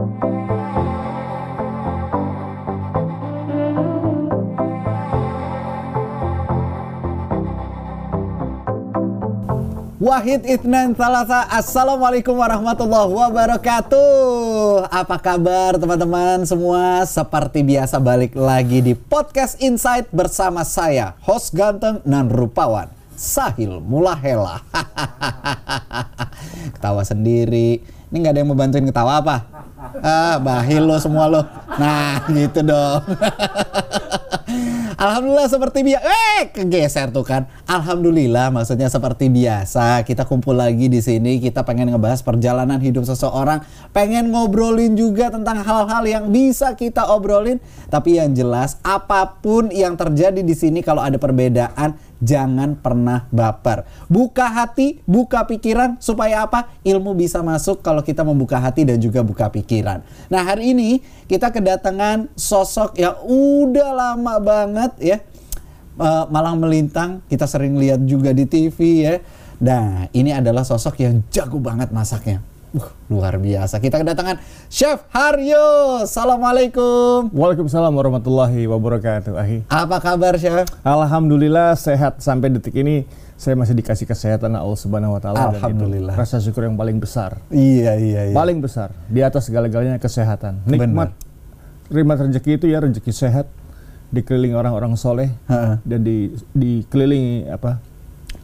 Wahid Itnan Talasa Assalamualaikum warahmatullahi wabarakatuh. Apa kabar teman-teman semua? Seperti biasa balik lagi di Podcast Insight bersama saya Host ganteng dan rupawan Sahil Mulahela. Ketawa sendiri. Ini nggak ada yang mau bantuin ketawa apa? Ah, bahil lo semua lo Nah gitu dong Alhamdulillah seperti biasa. Eh, kegeser tuh kan. Alhamdulillah maksudnya seperti biasa. Kita kumpul lagi di sini. Kita pengen ngebahas perjalanan hidup seseorang. Pengen ngobrolin juga tentang hal-hal yang bisa kita obrolin. Tapi yang jelas apa pun yang terjadi di sini kalau ada perbedaan jangan pernah baper. Buka hati, buka pikiran supaya apa? Ilmu bisa masuk kalau kita membuka hati dan juga buka pikiran. Nah, hari ini kita kedatangan sosok yang udah lama banget ya. Uh, malang melintang, kita sering lihat juga di TV ya. Nah, ini adalah sosok yang jago banget masaknya. Uh, luar biasa. Kita kedatangan Chef Haryo. Assalamualaikum. Waalaikumsalam warahmatullahi wabarakatuh. Ahi. Apa kabar Chef? Alhamdulillah sehat sampai detik ini. Saya masih dikasih kesehatan Allah Subhanahu wa taala Alhamdulillah. rasa syukur yang paling besar. Iya, iya, iya. Paling besar di atas segala-galanya kesehatan. Nikmat terima rezeki itu ya rezeki sehat dikelilingi orang-orang soleh Ha-ha. dan di dikelilingi apa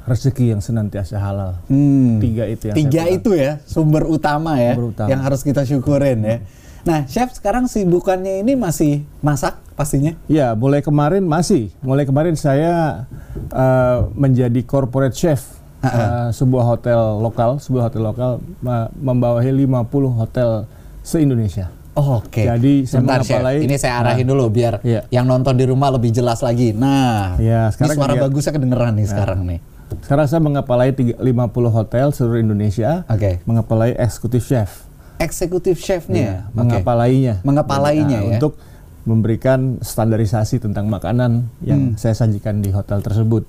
rezeki yang senantiasa halal. Hmm. Tiga itu yang saya Tiga itu ya sumber utama ya Sumber utama. yang harus kita syukurin ya. Nah, chef sekarang sibukannya ini masih masak pastinya. Ya, mulai kemarin masih. Mulai kemarin saya eh, menjadi corporate chef eh, sebuah hotel lokal, sebuah hotel lokal ma- membawahi 50 hotel se-Indonesia. Oh, Oke. Jadi, saya Bentar, Chef. mengapalai- Ini saya arahin dulu biar Iya. yang nonton di rumah lebih jelas lagi. Nah, Iya, ini sekarang suara dia- bagusnya kedengeran nih sekarang nih. Sekarang saya mengapalai tiga- 50 hotel seluruh Indonesia, Oke. mengapalai eksekutif chef. Eksekutif chefnya. Ya, Oke. mengapalainya. Mengapalainya Nah, ya. Untuk memberikan standarisasi tentang makanan yang saya sajikan di hotel tersebut.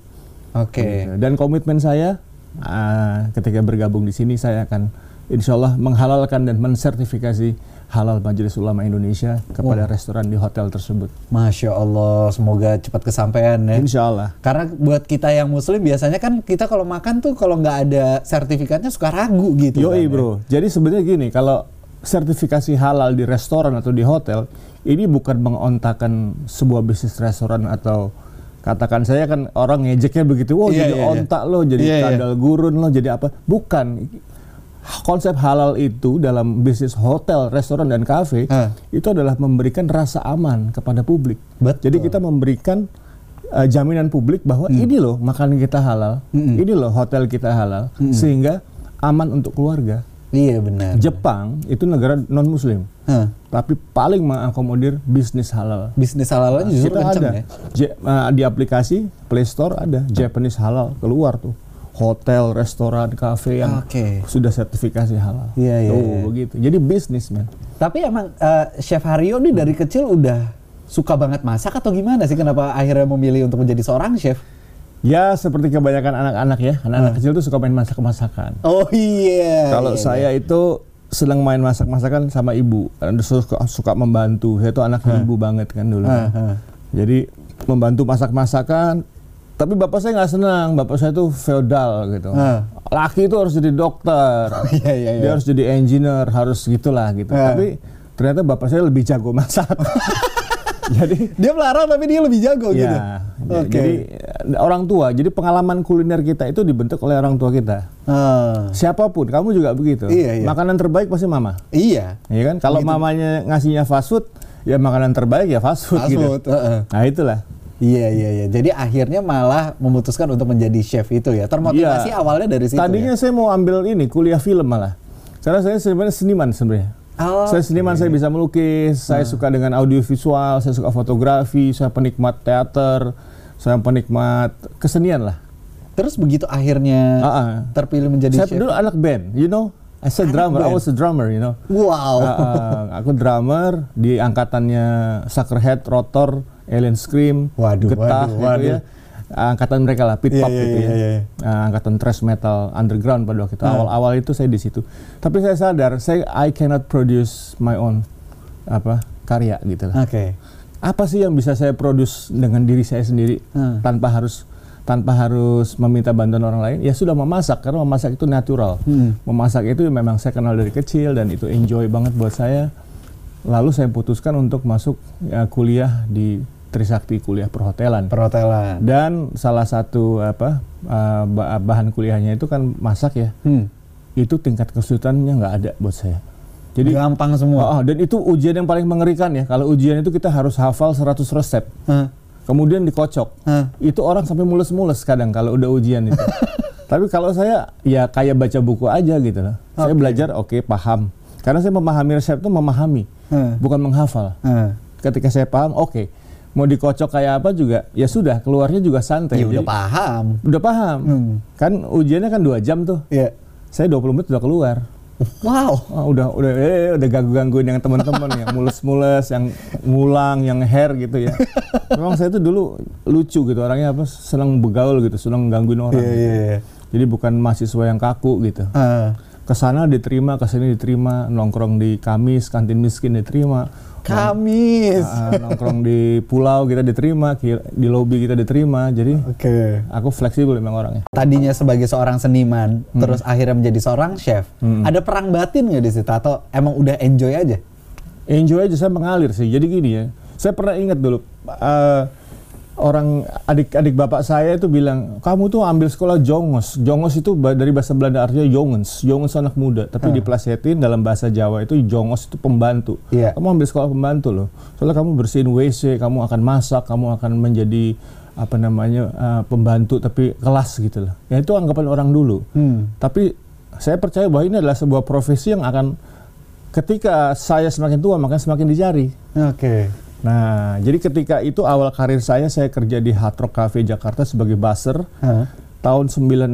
Oke. Gitu. Dan komitmen saya ah, ketika bergabung di sini saya akan insya Allah menghalalkan dan mensertifikasi halal Majelis Ulama Indonesia kepada restoran di hotel tersebut. Masya Allah, semoga cepat kesampaian ya. Insya Allah. Karena buat kita yang muslim biasanya kan kita kalau makan tuh kalau nggak ada sertifikatnya suka ragu gitu. Yoi kan, ya. bro. Jadi sebenarnya gini, kalau sertifikasi halal di restoran atau di hotel, ini bukan mengontakan sebuah bisnis restoran atau katakan saya kan orang ngejeknya begitu, oh Iya, jadi iya, iya. ontak lo, jadi Iya, iya. kadal gurun lo, jadi apa? Bukan. Konsep halal itu dalam bisnis hotel, restoran dan kafe Hah. itu adalah memberikan rasa aman kepada publik. Betul. Jadi kita memberikan uh, jaminan publik bahwa Hmm. ini loh makanan kita halal, ini loh hotel kita halal, Hmm. sehingga aman untuk keluarga. Iya benar. Jepang itu negara non Muslim, Hah. tapi paling mengakomodir bisnis halal. Bisnis halalnya justru kita kenceng ada ya. Je- uh, di aplikasi Play Store ada Japanese halal keluar tuh hotel, restoran, kafe yang Oke. sudah sertifikasi halal. Iya, iya, Tuh, iya. begitu. Jadi bisnis man. Tapi emang eh, Chef Haryo nih dari kecil udah suka banget masak atau gimana sih kenapa akhirnya memilih untuk menjadi seorang chef? Ya seperti kebanyakan anak-anak ya, anak-anak kecil tuh suka main masak-masakan. Oh iya. Kalau iya, saya itu senang main masak-masakan sama ibu, suka, suka membantu. Saya tuh anak ibu banget kan dulu. Hah. Jadi membantu masak-masakan. Tapi bapak saya nggak senang, bapak saya tuh feodal gitu. Hah. Laki itu harus jadi dokter, Iya, iya, iya. dia harus jadi engineer, harus gitulah gitu. Tapi ternyata bapak saya lebih jago masak. jadi Dia melarang tapi dia lebih jago gitu. ya, Oke. jadi eh, orang tua. Jadi pengalaman kuliner kita itu dibentuk oleh orang tua kita. Ah, Siapa pun, kamu juga begitu. Iya, iya. Makanan terbaik pasti mama. iya. Iya kan? Kalau mamanya ngasihnya fast food, ya makanan terbaik ya fast food Fast gitu. food, heeh. Nah, itulah. Iya iya iya. Jadi akhirnya malah memutuskan untuk menjadi chef itu ya. Termotivasi Iya. awalnya dari situ. Tadinya ya? saya mau ambil ini kuliah film malah. Karena saya sebenarnya seniman sebenarnya. Oh, saya seniman, saya bisa melukis, saya suka dengan audiovisual, saya suka fotografi, saya penikmat teater, saya penikmat kesenian lah. Terus begitu akhirnya Ah, ah. terpilih menjadi saya chef. dulu anak band, you know. I said drummer, I was a drummer, you know. Wow. Ah, ah, aku drummer di angkatannya Suckerhead, Rotor, Alien Scream, Waduh, Getah waduh, gitu waduh. ya. angkatan mereka lah, pit Iya, pop iya, gitu iya, ya. iya. Uh, angkatan thrash metal underground pada waktu itu. Ah. Awal-awal itu saya di situ. Tapi saya sadar, saya I cannot produce my own apa karya gitu lah. Oke. Apa sih yang bisa saya produce dengan diri saya sendiri Hmm. tanpa harus tanpa harus meminta bantuan orang lain? Ya sudah memasak karena memasak itu natural. Hmm. Memasak itu memang saya kenal dari kecil dan itu enjoy banget buat saya. Lalu saya putuskan untuk masuk ya, kuliah di Trisakti kuliah perhotelan. Perhotelan. Dan salah satu apa uh, ba- bahan kuliahnya itu kan masak ya. Hmm. Itu tingkat kesulitannya nggak ada buat saya. Jadi gampang semua. Oh, dan itu ujian yang paling mengerikan ya. Kalau ujian itu kita harus hafal 100 resep. Hah? Kemudian dikocok. Hah? Itu orang sampai mules-mules kadang kalau udah ujian itu. Tapi kalau saya ya kayak baca buku aja gitu loh. Saya Oke. belajar oke paham. Karena saya memahami resep itu memahami, Hah? bukan menghafal. Hah? Ketika saya paham, oke. Mau dikocok kayak apa juga, ya sudah keluarnya juga santai. Ya udah Jadi- paham. Udah paham. Hmm. Kan ujiannya kan dua jam tuh. Iya. Saya 20 menit udah keluar. Wow. Oh, udah udah eh, udah ganggu-gangguin yang teman-teman yang mules-mules, yang ngulang, yang hair gitu ya. Memang saya tuh dulu lucu gitu orangnya apa senang begaul gitu, senang gangguin orang. Iya, iya, iya. Jadi bukan mahasiswa yang kaku gitu. Ah. Ke sana diterima, ke sini diterima, nongkrong di Kamis, kantin miskin diterima. Kamis. Ah, nongkrong di pulau kita diterima, di lobi kita diterima. Jadi Oke. aku fleksibel memang orangnya. Tadinya sebagai seorang seniman, terus akhirnya menjadi seorang chef. Hmm. Ada perang batin nggak di situ atau emang udah enjoy aja? enjoy aja saya mengalir sih. Jadi gini ya, saya pernah ingat dulu eh, orang adik-adik bapak saya itu bilang kamu tuh ambil sekolah jongos. Jongos itu dari bahasa Belanda artinya jongens, jongens anak muda. Tapi diplesetin dalam bahasa Jawa itu jongos itu pembantu. Iya. Kamu ambil sekolah pembantu loh. Soalnya kamu bersihin WC, kamu akan masak, kamu akan menjadi apa namanya eh, pembantu tapi kelas gitu loh. Ya itu anggapan orang dulu. Hmm. Tapi saya percaya bahwa ini adalah sebuah profesi yang akan ketika saya semakin tua maka semakin dicari. Oke. Nah, jadi ketika itu awal karir saya saya kerja di Hard Rock Cafe Jakarta sebagai buzzer Hah? tahun 96.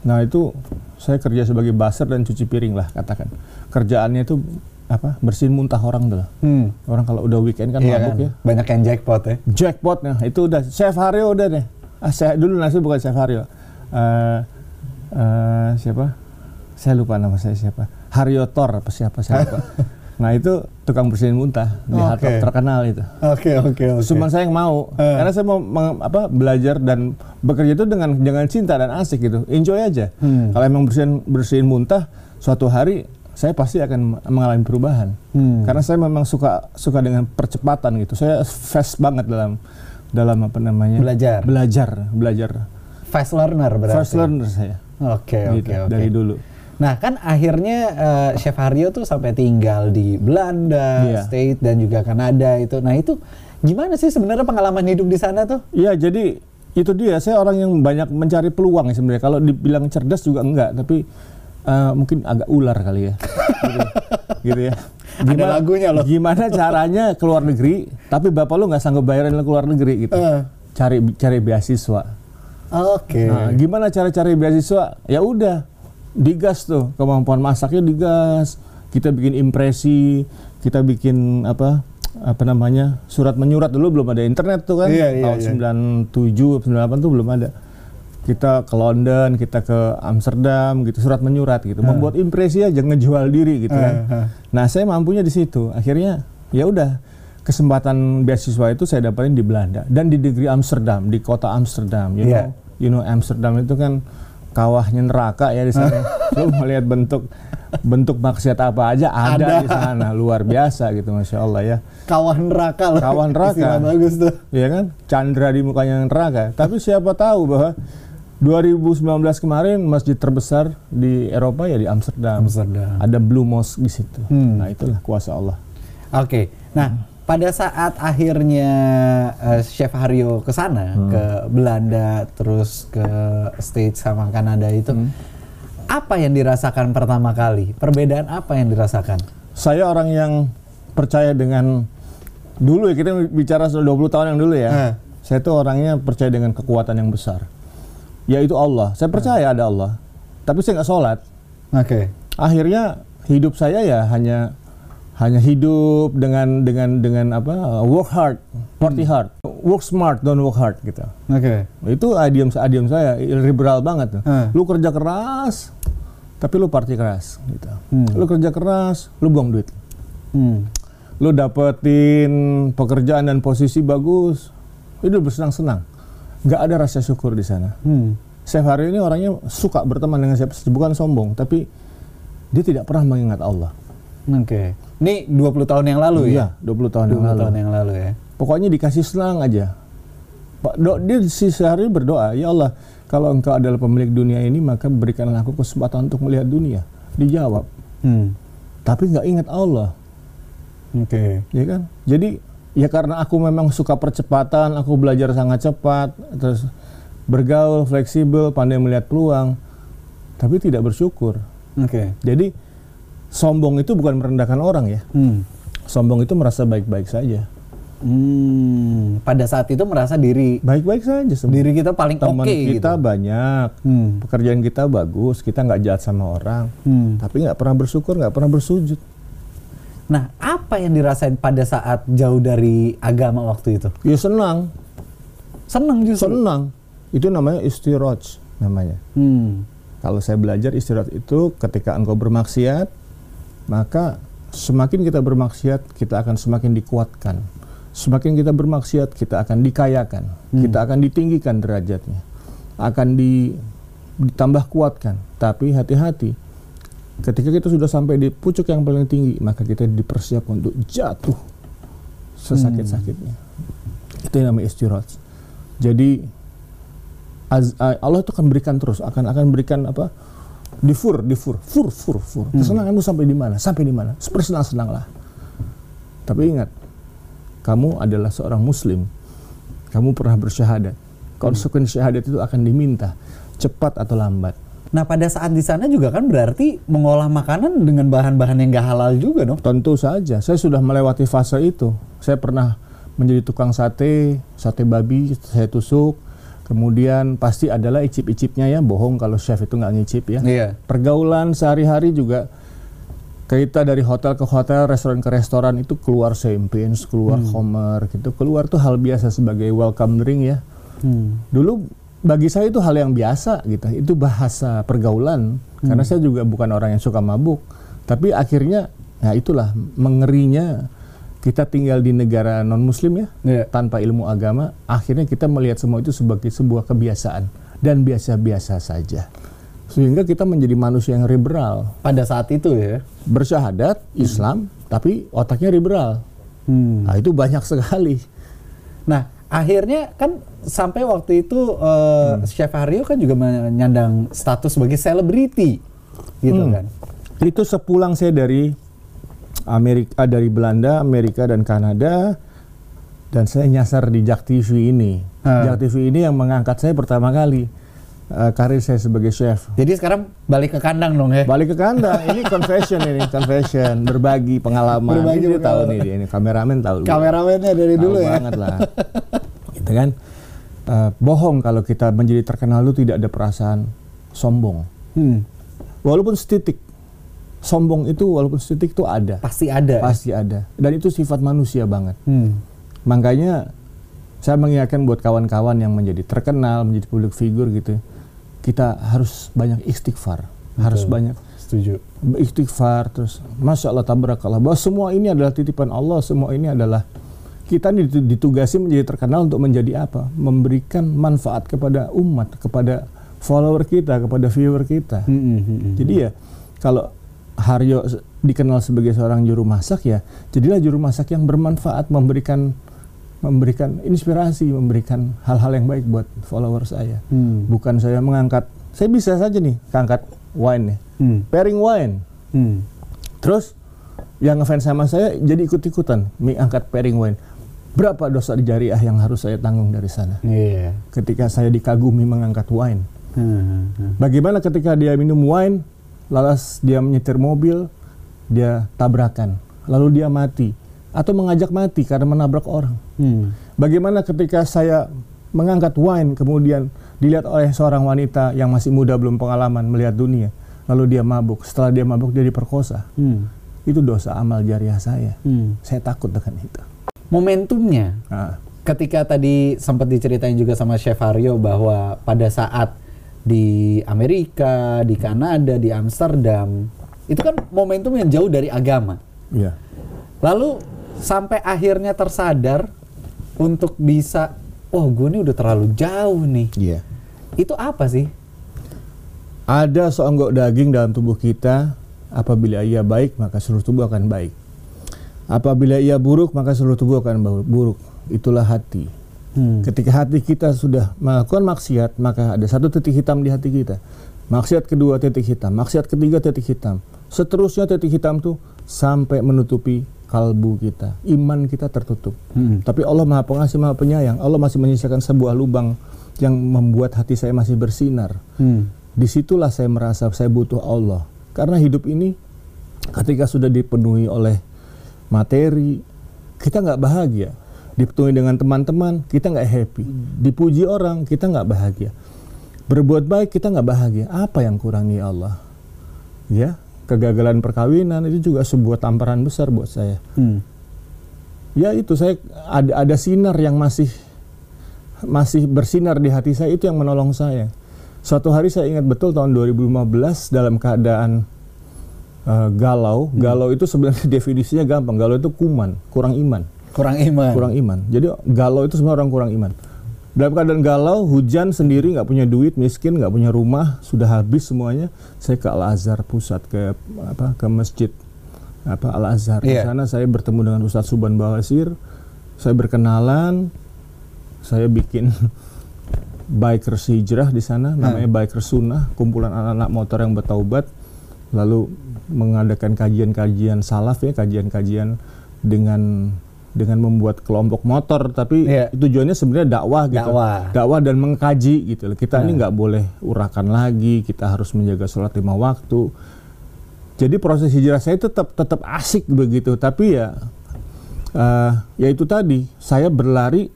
Nah, itu saya kerja sebagai buzzer dan cuci piring lah katakan. Kerjaannya itu apa? Bersihin muntah orang tuh. Hmm. Orang kalau udah weekend kan Iya mabuk kan? ya. Banyak yang jackpot ya. Jackpot nah itu udah Chef Haryo udah deh. Ah, saya dulu nasi bukan Chef Haryo. Eh eh, siapa? Saya lupa nama saya siapa. Haryo Tor apa siapa saya lupa. nah itu tukang bersihin muntah di Hard Oke. terkenal itu. Oke oke oke. Cuma saya yang mau Eh. karena saya mau meng- apa belajar dan bekerja itu dengan dengan cinta dan asik gitu. Enjoy aja. Hmm. Kalau emang bersihin bersihin muntah suatu hari saya pasti akan mengalami perubahan. Hmm. Karena saya memang suka suka dengan percepatan gitu. Saya fast banget dalam dalam apa namanya? Belajar. Belajar, belajar. Fast learner berarti. First learner saya. Oke oke gitu, oke. dari dulu. Nah kan akhirnya eh, Chef Haryo tuh sampai tinggal di Belanda, Iya. State dan juga Kanada itu. Nah itu gimana sih sebenarnya pengalaman hidup di sana tuh? Iya, jadi itu dia. Saya orang yang banyak mencari peluang ya sebenarnya. Kalau dibilang cerdas juga enggak, tapi eh, mungkin agak ular kali ya. gitu, gitu ya. Ada lagunya loh. Gimana caranya ke luar negeri, tapi bapak lu nggak sanggup bayarin lu ke luar negeri gitu. Eh. Cari cari beasiswa. Oke. Nah, gimana cara cari beasiswa? Ya udah, digas tuh kemampuan masaknya digas. Kita bikin impresi, kita bikin apa apa namanya surat menyurat dulu belum ada internet tuh kan Iya, iya, tahun iya. 97 98 tuh belum ada kita ke London kita ke Amsterdam gitu surat menyurat gitu membuat impresi aja ngejual diri gitu kan Ah, ah. nah saya mampunya di situ akhirnya ya udah kesempatan beasiswa itu saya dapatin di Belanda dan di negeri Amsterdam di kota Amsterdam you Iya. know you know Amsterdam itu kan kawahnya neraka ya di sana lu melihat bentuk bentuk maksiat apa aja ada, Ada. di sana luar biasa gitu masya Allah ya Kawah neraka loh. Kawah neraka. Bagus tuh. ya kan Chandra di mukanya neraka tapi siapa tahu bahwa 2019 kemarin masjid terbesar di Eropa ya di Amsterdam Amsterdam. ada Blue Mosque di situ Hmm. nah itulah kuasa Allah Oke. Nah, pada saat akhirnya eh, Chef Haryo ke sana, Hmm. ke Belanda, terus ke States sama Kanada itu, Hmm. apa yang dirasakan pertama kali? Perbedaan apa yang dirasakan? saya orang yang percaya dengan dulu ya kita bicara sudah 20 tahun yang dulu ya Eh. saya tuh orangnya percaya dengan kekuatan yang besar yaitu Allah saya percaya ada Allah tapi saya nggak sholat Oke. akhirnya hidup saya ya hanya hanya hidup dengan dengan dengan apa work hard, party hard. work smart, don't work hard gitu. Oke. Itu adiam adiam saya, liberal banget tuh. Hmm. Lu kerja keras, tapi lu party keras gitu. Hmm. Lu kerja keras, lu buang duit. Hmm. Lu dapetin pekerjaan dan posisi bagus, itu bersenang-senang. Nggak ada rasa syukur di sana. Hmm. Chef Haryo ini orangnya suka berteman dengan siapa bukan sombong, tapi dia tidak pernah mengingat Allah. Oke. Ini 20 tahun yang lalu ya? Iya, 20 tahun 20 yang lalu. tahun yang lalu ya. Pokoknya dikasih senang aja. Pak do, dia si sehari berdoa, ya Allah, kalau engkau adalah pemilik dunia ini, maka berikanlah aku kesempatan untuk melihat dunia. Dijawab, Hmm. tapi nggak ingat Allah, Oke. ya kan? Jadi ya karena aku memang suka percepatan, aku belajar sangat cepat, terus bergaul, fleksibel, pandai melihat peluang, tapi tidak bersyukur. Oke. Jadi sombong itu bukan merendahkan orang ya. Hmm. Sombong itu merasa baik-baik saja. Hmm. Pada saat itu merasa diri Baik-baik saja semua. diri kita paling oke Teman kita gitu. banyak, Hmm. pekerjaan kita bagus, kita nggak jahat sama orang, Hmm. tapi nggak pernah bersyukur, nggak pernah bersujud. Nah, apa yang dirasain pada saat jauh dari agama waktu itu? Ya senang, Seneng justru. senang. Itu namanya istiraj namanya. Hmm. Kalau saya belajar istirahat itu ketika engkau bermaksiat, maka semakin kita bermaksiat, kita akan semakin dikuatkan. Semakin kita bermaksiat, kita akan dikayakan, kita akan ditinggikan derajatnya, akan di, ditambah kuatkan. Tapi hati-hati, ketika kita sudah sampai di pucuk yang paling tinggi, maka kita dipersiapkan untuk jatuh sesakit-sakitnya. Itu yang namanya istirahat. Jadi Allah itu akan berikan terus, akan akan berikan apa? Difur, difur, fur, fur, fur. Kesenanganmu sampai di mana? Sampai di mana? Bersenang-senanglah. Tapi ingat, kamu adalah seorang muslim. Kamu pernah bersyahadat. Konsekuensi syahadat itu akan diminta cepat atau lambat. Nah, pada saat di sana juga kan berarti mengolah makanan dengan bahan-bahan yang gak halal juga dong. Tentu saja, saya sudah melewati fase itu. Saya pernah menjadi tukang sate, sate babi, saya tusuk. Kemudian pasti adalah icip-icipnya ya, bohong kalau chef itu nggak ngicip ya. Iya. Pergaulan sehari-hari juga kita dari hotel ke hotel, restoran ke restoran itu keluar champagne, keluar homer gitu. Keluar tuh hal biasa sebagai welcome drink ya. Hmm. Dulu bagi saya itu hal yang biasa gitu. Itu bahasa pergaulan karena saya juga bukan orang yang suka mabuk. Tapi akhirnya ya itulah mengerinya kita tinggal di negara non muslim ya Iya. tanpa ilmu agama. Akhirnya kita melihat semua itu sebagai sebuah kebiasaan dan biasa-biasa saja. Sehingga kita menjadi manusia yang liberal, Pada saat itu ya. bersyahadat Islam tapi otaknya liberal. Hmm. Nah, itu banyak sekali. Nah, akhirnya kan sampai waktu itu eh, Chef Haryo kan juga menyandang status sebagai selebriti, gitu Hmm. kan? Itu sepulang saya dari Amerika dari Belanda, Amerika dan Kanada dan saya nyasar di Jak TV ini. Ah. Jak TV ini yang mengangkat saya pertama kali eh, karir saya sebagai chef. Jadi sekarang balik ke kandang dong ya? Balik ke kandang, ini confession ini, confession, berbagi pengalaman. Berbagi ini dia tahu pengalaman. nih dia ini kameramen tahu. Kameramennya dari Tahu dulu ya? banget lah. gitu kan. Eh, bohong kalau kita menjadi terkenal itu tidak ada perasaan sombong. Hmm. Walaupun setitik sombong itu walaupun setitik itu ada, Pasti ada. pasti ada. Dan itu sifat manusia banget. Hmm. Makanya saya mengingatkan buat kawan-kawan yang menjadi terkenal, menjadi public figure gitu, kita harus banyak istighfar, harus Betul. banyak Setuju. istighfar terus masya Allah tabarakallah bahwa semua ini adalah titipan Allah semua ini adalah kita ditu- ditugasi menjadi terkenal untuk menjadi apa memberikan manfaat kepada umat kepada follower kita kepada viewer kita Hmm, hmm, hmm, hmm. jadi ya kalau Haryo dikenal sebagai seorang juru masak ya jadilah juru masak yang bermanfaat memberikan memberikan inspirasi memberikan hal-hal yang baik buat follower saya Hmm. bukan saya mengangkat saya bisa saja nih angkat wine nih Hmm. pairing wine Hmm. Terus yang ngefans sama saya jadi ikut-ikutan mengangkat pairing wine. Berapa dosa di jariah yang harus saya tanggung dari sana? Iya. Ketika saya dikagumi mengangkat wine. Hmm, hmm. Bagaimana ketika dia minum wine, lalas dia menyetir mobil, dia tabrakan, lalu dia mati atau mengajak mati karena menabrak orang. Hmm. Bagaimana ketika saya mengangkat wine kemudian dilihat oleh seorang wanita yang masih muda belum pengalaman melihat dunia, lalu dia mabuk. Setelah dia mabuk dia diperkosa. Hmm. Itu dosa amal jariah saya. Hmm. Saya takut dengan itu. Momentumnya Nah, ketika tadi sempat diceritain juga sama Chef Aryo bahwa pada saat di Amerika, di Kanada, di Amsterdam, itu kan momentum yang jauh dari agama. Iya. Lalu sampai akhirnya tersadar untuk bisa, wah gue ini udah terlalu jauh nih. Iya. Itu apa sih? Ada seonggok daging dalam tubuh kita, apabila ia baik maka seluruh tubuh akan baik. Apabila ia buruk maka seluruh tubuh akan bu- buruk. Itulah hati. Hmm. Ketika hati kita sudah melakukan maksiat, maka ada satu titik hitam di hati kita. Maksiat kedua titik hitam, maksiat ketiga titik hitam. Seterusnya titik hitam tuh sampai menutupi kalbu kita. Iman kita tertutup. Hmm. Tapi Allah Maha Pengasih, Maha Penyayang. Allah masih menyisakan sebuah lubang yang membuat hati saya masih bersinar. Hmm. Di situlah saya merasa saya butuh Allah. Karena hidup ini ketika sudah dipenuhi oleh materi, kita nggak bahagia. Dipenuhi dengan teman-teman, kita nggak happy. Dipuji orang, kita nggak bahagia. Berbuat baik, kita nggak bahagia. Apa yang kurangi Allah? Ya, kegagalan perkawinan itu juga sebuah tamparan besar buat saya. Hmm. Ya itu saya ada ada sinar yang masih masih bersinar di hati saya itu yang menolong saya. Suatu hari saya ingat betul tahun 2015 dalam keadaan eh, galau. Galau itu sebenarnya definisinya gampang. Galau itu kuman, kurang iman, Kurang iman. kurang iman. Jadi galau itu sebenarnya orang kurang iman. Dalam keadaan galau, hujan sendiri, nggak punya duit, miskin, nggak punya rumah, sudah habis semuanya. Saya ke Al Azhar pusat ke apa ke masjid apa Al Azhar. Di Iya. sana saya bertemu dengan Ustadz Suban Bawasir. Saya berkenalan. Saya bikin bikers hijrah di sana, namanya bikers sunnah, kumpulan anak-anak motor yang bertaubat. Lalu mengadakan kajian-kajian salaf ya, kajian-kajian dengan dengan membuat kelompok motor, tapi Iya. tujuannya sebenarnya dakwah gitu, Dakwah. dakwah dan mengkaji gitu. Kita ini nggak boleh urakan lagi, kita harus menjaga sholat lima waktu. Jadi proses hijrah saya tetap tetap asik begitu, tapi ya eh, ya itu tadi saya berlari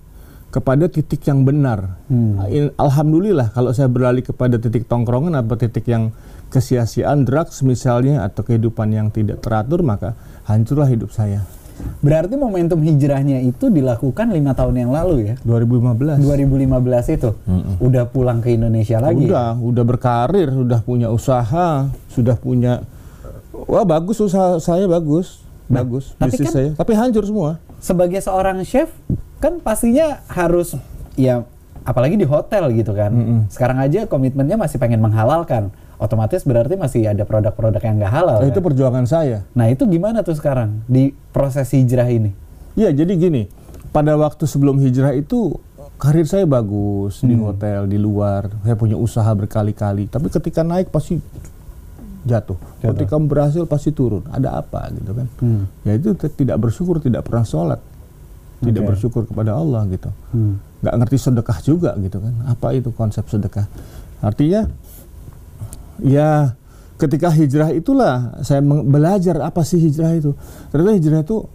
kepada titik yang benar. In- Alhamdulillah kalau saya berlari kepada titik tongkrongan atau titik yang kesia-siaan drugs misalnya atau kehidupan yang tidak teratur maka hancurlah hidup saya. Berarti momentum hijrahnya itu dilakukan lima tahun yang lalu ya? 2015. 2015 itu udah pulang ke Indonesia lagi. Udah, udah berkarir, sudah punya usaha, sudah punya wah bagus usaha saya bagus. bagus tapi bisnis kan- saya. Tapi hancur semua. Sebagai seorang chef kan pastinya harus ya apalagi di hotel gitu kan. Sekarang aja komitmennya masih pengen menghalalkan. Otomatis berarti masih ada produk-produk yang nggak halal. Nah, kan? itu perjuangan saya. Nah itu gimana tuh sekarang di proses hijrah ini? Iya, jadi gini, pada waktu sebelum hijrah itu karir saya bagus di Hmm. hotel, di luar, saya punya usaha berkali-kali. Tapi ketika naik pasti jatuh. Ketika berhasil pasti turun. Ada apa gitu kan? Hmm. Ya itu tidak bersyukur, tidak pernah sholat, tidak Oke. bersyukur kepada Allah gitu. Hmm. Nggak ngerti sedekah juga gitu kan? Apa itu konsep sedekah? Artinya, ya ketika hijrah itulah saya belajar apa sih hijrah itu. Ternyata hijrah itu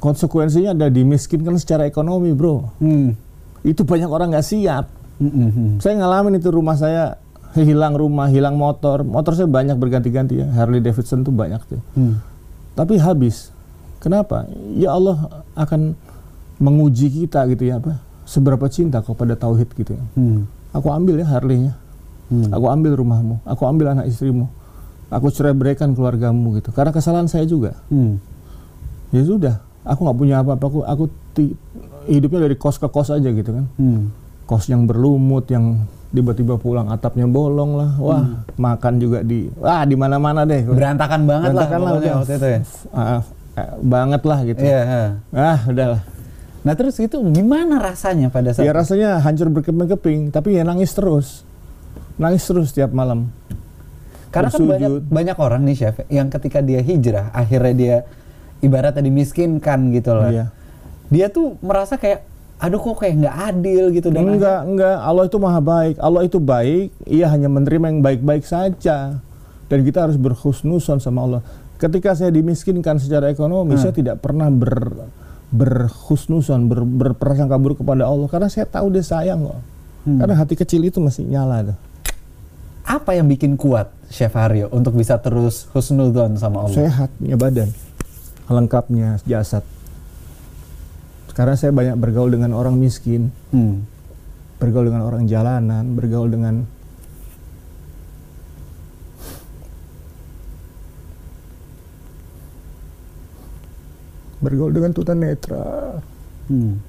konsekuensinya ada dimiskinkan secara ekonomi, bro. Hmm. Itu banyak orang nggak siap. Hmm, hmm, hmm. Saya ngalamin itu rumah saya hilang rumah, hilang motor. Motor saya banyak berganti-ganti ya. Harley Davidson tuh banyak tuh. Hmm. Tapi habis. Kenapa? Ya Allah akan menguji kita gitu ya apa? Seberapa cinta kau pada tauhid gitu ya. Hmm. Aku ambil ya Harley-nya. Hmm. Aku ambil rumahmu, aku ambil anak istrimu. Aku cerai beraikan keluargamu gitu. Karena kesalahan saya juga. Hmm. Ya sudah, aku nggak punya apa-apa. Aku aku ti- hidupnya dari kos ke kos aja gitu kan. Hmm. Kos yang berlumut, yang tiba-tiba pulang atapnya bolong lah. Wah, makan juga di wah di mana-mana deh. Berantakan banget Berantakan lah, lah, waktu itu ya. Ah, ah, banget lah gitu. Iya. ha. Ah, udahlah. Nah terus itu gimana rasanya pada saat Ya rasanya hancur berkeping-keping, tapi ya nangis terus. Nangis terus tiap malam. Karena kan bersujud. banyak banyak orang nih chef yang ketika dia hijrah akhirnya dia ibaratnya dimiskinkan gitu loh. Iya. Dia tuh merasa kayak aduh kok kayak nggak adil gitu dan enggak, enggak. Allah itu maha baik. Allah itu baik. Ia hanya menerima yang baik-baik saja. Dan kita harus berhusnuson sama Allah. Ketika saya dimiskinkan secara ekonomi, Hmm. saya tidak pernah ber berhusnuson, ber, berprasangka buruk kepada Allah karena saya tahu dia sayang kok. Hmm. Karena hati kecil itu masih nyala tuh. Apa yang bikin kuat Chef Haryo untuk bisa terus husnudon sama Allah? Sehat punya badan. Lengkapnya jasad. Karena saya banyak bergaul dengan orang miskin, Hmm. bergaul dengan orang jalanan, bergaul dengan bergaul dengan tunanetra, Hmm.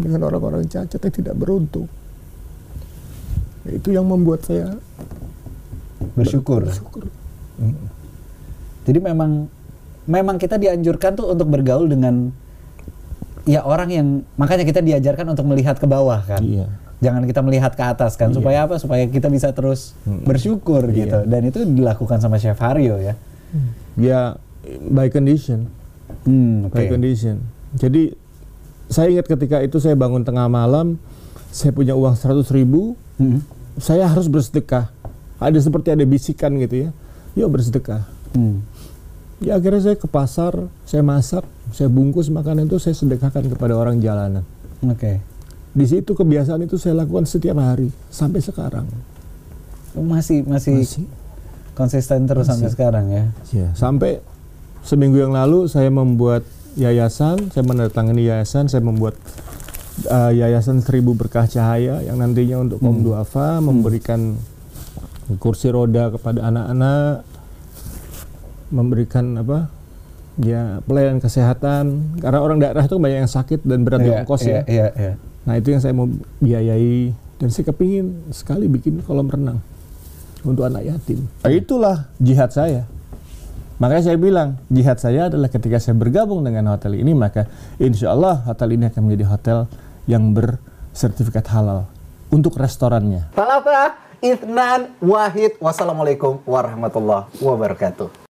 dengan orang-orang cacat yang tidak beruntung. Itu yang membuat saya Bersyukur. bersyukur. Jadi memang memang kita dianjurkan tuh untuk bergaul dengan ya orang yang makanya kita diajarkan untuk melihat ke bawah kan. Iya. Jangan kita melihat ke atas kan Iya. supaya apa? Supaya kita bisa terus Mm. bersyukur Iya. gitu. Dan itu dilakukan sama Chef Haryo ya. Ya by condition. Hmm, oke. by condition. Jadi saya ingat ketika itu saya bangun tengah malam, saya punya uang 100 ribu, Hmm. Saya harus bersedekah. Ada seperti ada bisikan gitu ya, yuk bersedekah. Hmm. Ya akhirnya saya ke pasar, saya masak, saya bungkus makanan itu saya sedekahkan kepada orang jalanan. Oke. Di situ kebiasaan itu saya lakukan setiap hari sampai sekarang. Masih, masih Masih. konsisten terus sampai Masih. sekarang ya. Ya, sampai seminggu yang lalu saya membuat yayasan, saya menandatangani yayasan, saya membuat uh, yayasan Seribu Berkah Cahaya yang nantinya untuk kaum Hmm. duafa memberikan kursi roda kepada anak-anak, memberikan apa? Ya, pelayanan kesehatan karena orang daerah itu banyak yang sakit dan berat di Iya, ongkos iya, ya. Iya, iya. Nah, itu yang saya mau biayai dan saya kepingin sekali bikin kolam renang untuk anak yatim. Nah, itulah jihad saya. Makanya saya bilang, jihad saya adalah ketika saya bergabung dengan hotel ini, maka insya Allah hotel ini akan menjadi hotel yang bersertifikat halal untuk restorannya. Talata, Ithnan, Wahid. Wassalamualaikum warahmatullahi wabarakatuh.